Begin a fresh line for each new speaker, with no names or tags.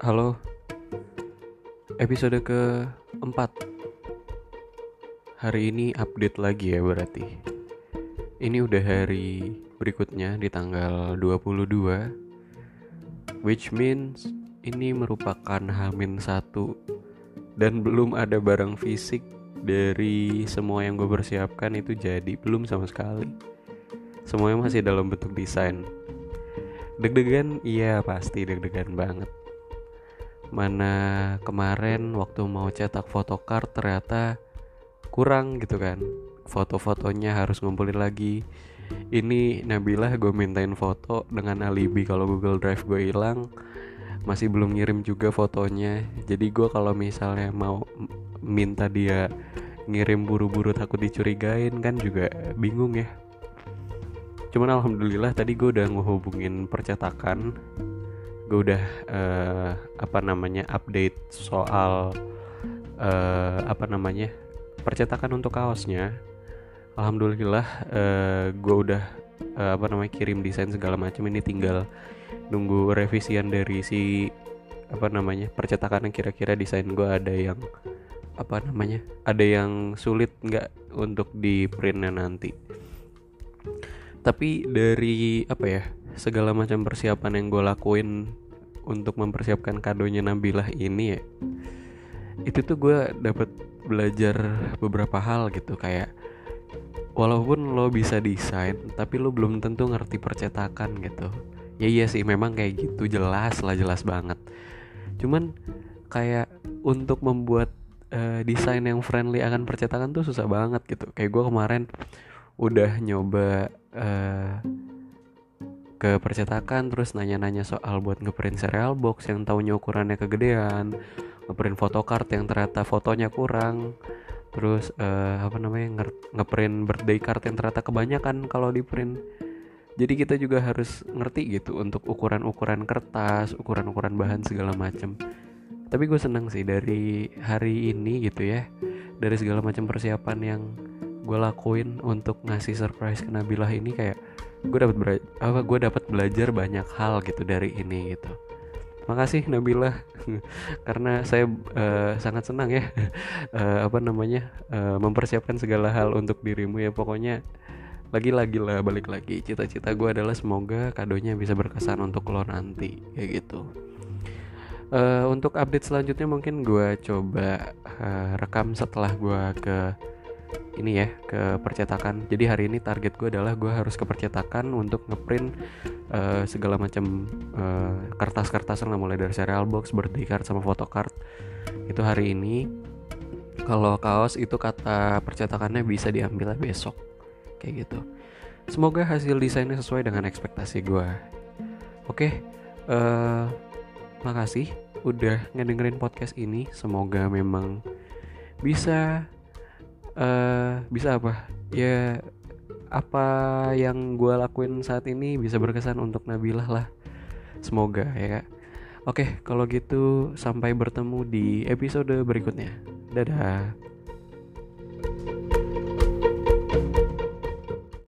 Halo. Episode keempat. Hari ini update lagi ya berarti. Ini udah hari berikutnya di tanggal 22 Which means ini merupakan Hamin satu. Dan belum ada barang fisik dari semua yang gue persiapkan itu jadi Belum sama sekali. Semuanya masih dalam bentuk desain. Deg-degan? Iya pasti deg-degan banget mana kemarin waktu mau cetak photocard ternyata kurang gitu kan. Foto-fotonya harus ngumpulin lagi. Ini Nabila gue mintain foto dengan alibi kalau Google Drive gue hilang. Masih belum ngirim juga fotonya. Jadi gue kalau misalnya mau minta dia ngirim buru-buru takut dicurigain kan juga bingung ya. Cuman alhamdulillah tadi gue udah ngehubungin percetakan gue udah uh, apa namanya update soal uh, apa namanya percetakan untuk kaosnya. Alhamdulillah uh, gue udah uh, apa namanya kirim desain segala macam. Ini tinggal nunggu revisian dari si apa namanya percetakan yang kira-kira desain gue ada yang apa namanya ada yang sulit nggak untuk di printnya nanti. Tapi dari apa ya segala macam persiapan yang gue lakuin untuk mempersiapkan kadonya Nabilah ini ya itu tuh gue dapet belajar beberapa hal gitu. Kayak walaupun lo bisa desain tapi lo belum tentu ngerti percetakan gitu. Ya iya sih memang kayak gitu jelas lah jelas banget. Cuman kayak untuk membuat uh, desain yang friendly akan percetakan tuh susah banget gitu. Kayak gue kemarin udah nyoba uh, ke percetakan terus nanya-nanya soal buat ngeprint serial box yang taunya ukurannya kegedean ngeprint photocard yang ternyata fotonya kurang terus uh, apa namanya ngeprint birthday card yang ternyata kebanyakan kalau di print jadi kita juga harus ngerti gitu untuk ukuran-ukuran kertas ukuran-ukuran bahan segala macam tapi gue seneng sih dari hari ini gitu ya dari segala macam persiapan yang gue lakuin untuk ngasih surprise ke Nabilah ini kayak gue dapat apa gue dapat belajar banyak hal gitu dari ini gitu. Makasih Nabila karena saya uh, sangat senang ya. Uh, apa namanya uh, mempersiapkan segala hal untuk dirimu ya. Pokoknya lagi-lagi lah balik lagi. Cita-cita gue adalah semoga kadonya bisa berkesan untuk lo nanti kayak gitu. Uh, untuk update selanjutnya mungkin gue coba uh, rekam setelah gue ke ini ya ke percetakan. Jadi hari ini target gue adalah gue harus ke percetakan untuk ngeprint uh, segala macam uh, kertas-kertas lah mulai dari serial box, birthday card sama photocard itu hari ini. Kalau kaos itu kata percetakannya bisa diambil besok. Kayak gitu. Semoga hasil desainnya sesuai dengan ekspektasi gue oke uh, makasih udah ngedengerin podcast ini. Semoga memang bisa uh, bisa apa? Ya apa yang gue lakuin saat ini bisa berkesan untuk Nabilah lah. Semoga ya kak. Oke kalau gitu sampai bertemu di episode berikutnya. Dadah